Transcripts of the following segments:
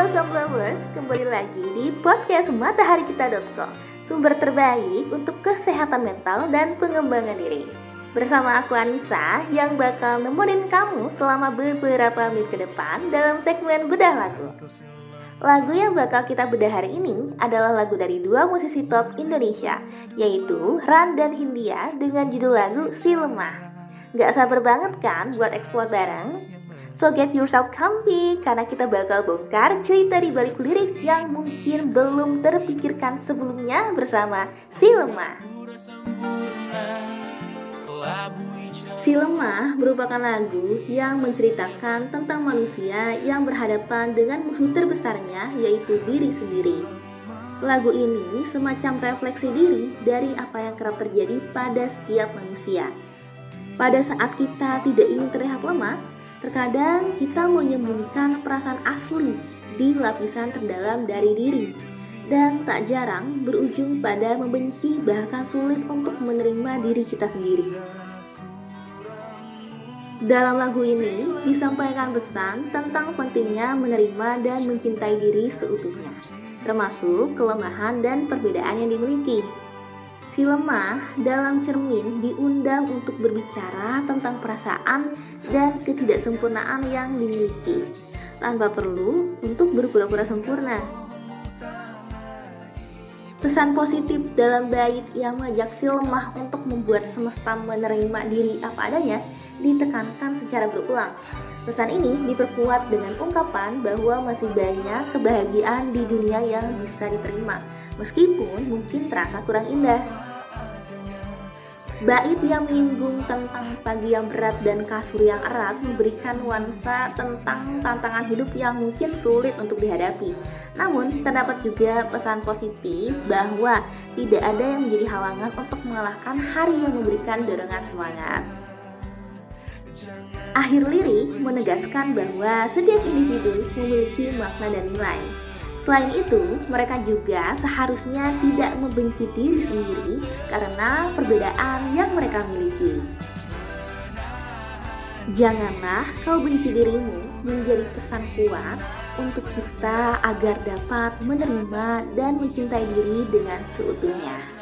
Halo Sunflowers, kembali lagi di podcast matahari-kita.com Sumber terbaik untuk kesehatan mental dan pengembangan diri. Bersama aku Anissa yang bakal nemenin kamu selama beberapa menit ke depan dalam segmen bedah lagu. Lagu yang bakal kita bedah hari ini adalah lagu dari dua musisi top Indonesia Yaitu Ran dan Hindia dengan judul lagu Si Lemah. Gak sabar banget kan buat eksplor bareng? So get yourself comfy karena kita bakal bongkar cerita di balik lirik yang mungkin belum terpikirkan sebelumnya bersama Si Lemah. Si Lemah merupakan lagu yang menceritakan tentang manusia yang berhadapan dengan musuh terbesarnya yaitu diri sendiri. Lagu ini semacam refleksi diri dari apa yang kerap terjadi pada setiap manusia. Pada saat kita tidak ingin terlihat lemah, Terkadang kita menyembunyikan perasaan asli di lapisan terdalam dari diri dan tak jarang berujung pada membenci bahkan sulit untuk menerima diri kita sendiri. Dalam lagu ini disampaikan pesan tentang pentingnya menerima dan mencintai diri seutuhnya, termasuk kelemahan dan perbedaan yang dimiliki. Si lemah dalam cermin diundang untuk berbicara tentang perasaan dan ketidaksempurnaan yang dimiliki tanpa perlu untuk berpura-pura sempurna. Pesan positif dalam bait yang mengajak si lemah untuk membuat semesta menerima diri apa adanya ditekankan secara berulang. Pesan ini diperkuat dengan ungkapan bahwa masih banyak kebahagiaan di dunia yang bisa diterima, meskipun mungkin terasa kurang indah. Bait yang menyinggung tentang pagi yang berat dan kasur yang erat memberikan nuansa tentang tantangan hidup yang mungkin sulit untuk dihadapi. Namun, terdapat juga pesan positif bahwa tidak ada yang menjadi halangan untuk mengalahkan hari yang memberikan dorongan semangat. Akhir lirik menegaskan bahwa setiap individu memiliki makna dan nilai Selain itu, mereka juga seharusnya tidak membenci diri sendiri karena perbedaan yang mereka miliki. Janganlah kau benci dirimu menjadi pesan kuat untuk kita agar dapat menerima dan mencintai diri dengan seutuhnya.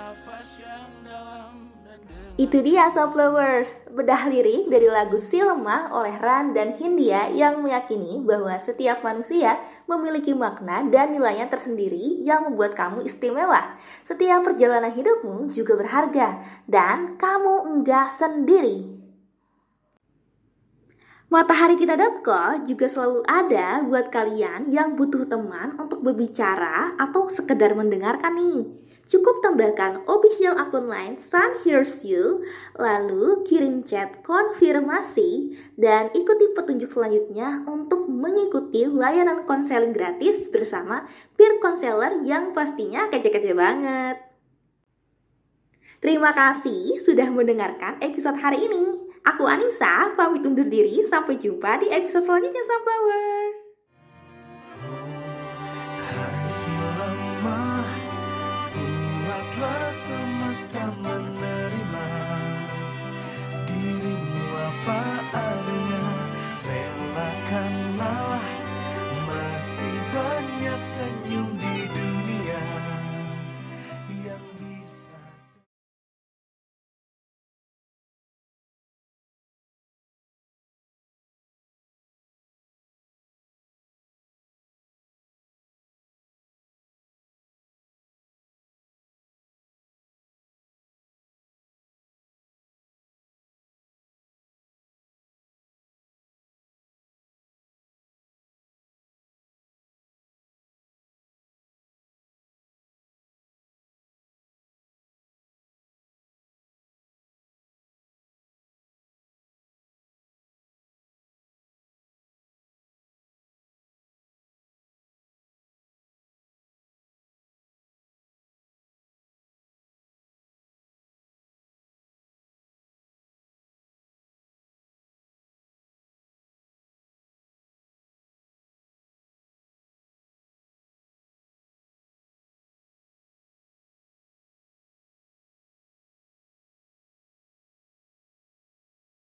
Itu dia Soft Lovers, bedah lirik dari lagu Si Lemah oleh Ran dan Hindia yang meyakini bahwa setiap manusia memiliki makna dan nilainya tersendiri yang membuat kamu istimewa. Setiap perjalanan hidupmu juga berharga dan kamu enggak sendiri. Matahari Kita.co juga selalu ada buat kalian yang butuh teman untuk berbicara atau sekedar mendengarkan nih. Cukup tambahkan official akun lain Sun Hears You, lalu kirim chat konfirmasi, dan ikuti petunjuk selanjutnya untuk mengikuti layanan konseling gratis bersama peer counselor yang pastinya kece-kece banget. Terima kasih sudah mendengarkan episode hari ini. Aku Anissa, pamit undur diri. Sampai jumpa di episode selanjutnya, Sunflower telah semesta menerima.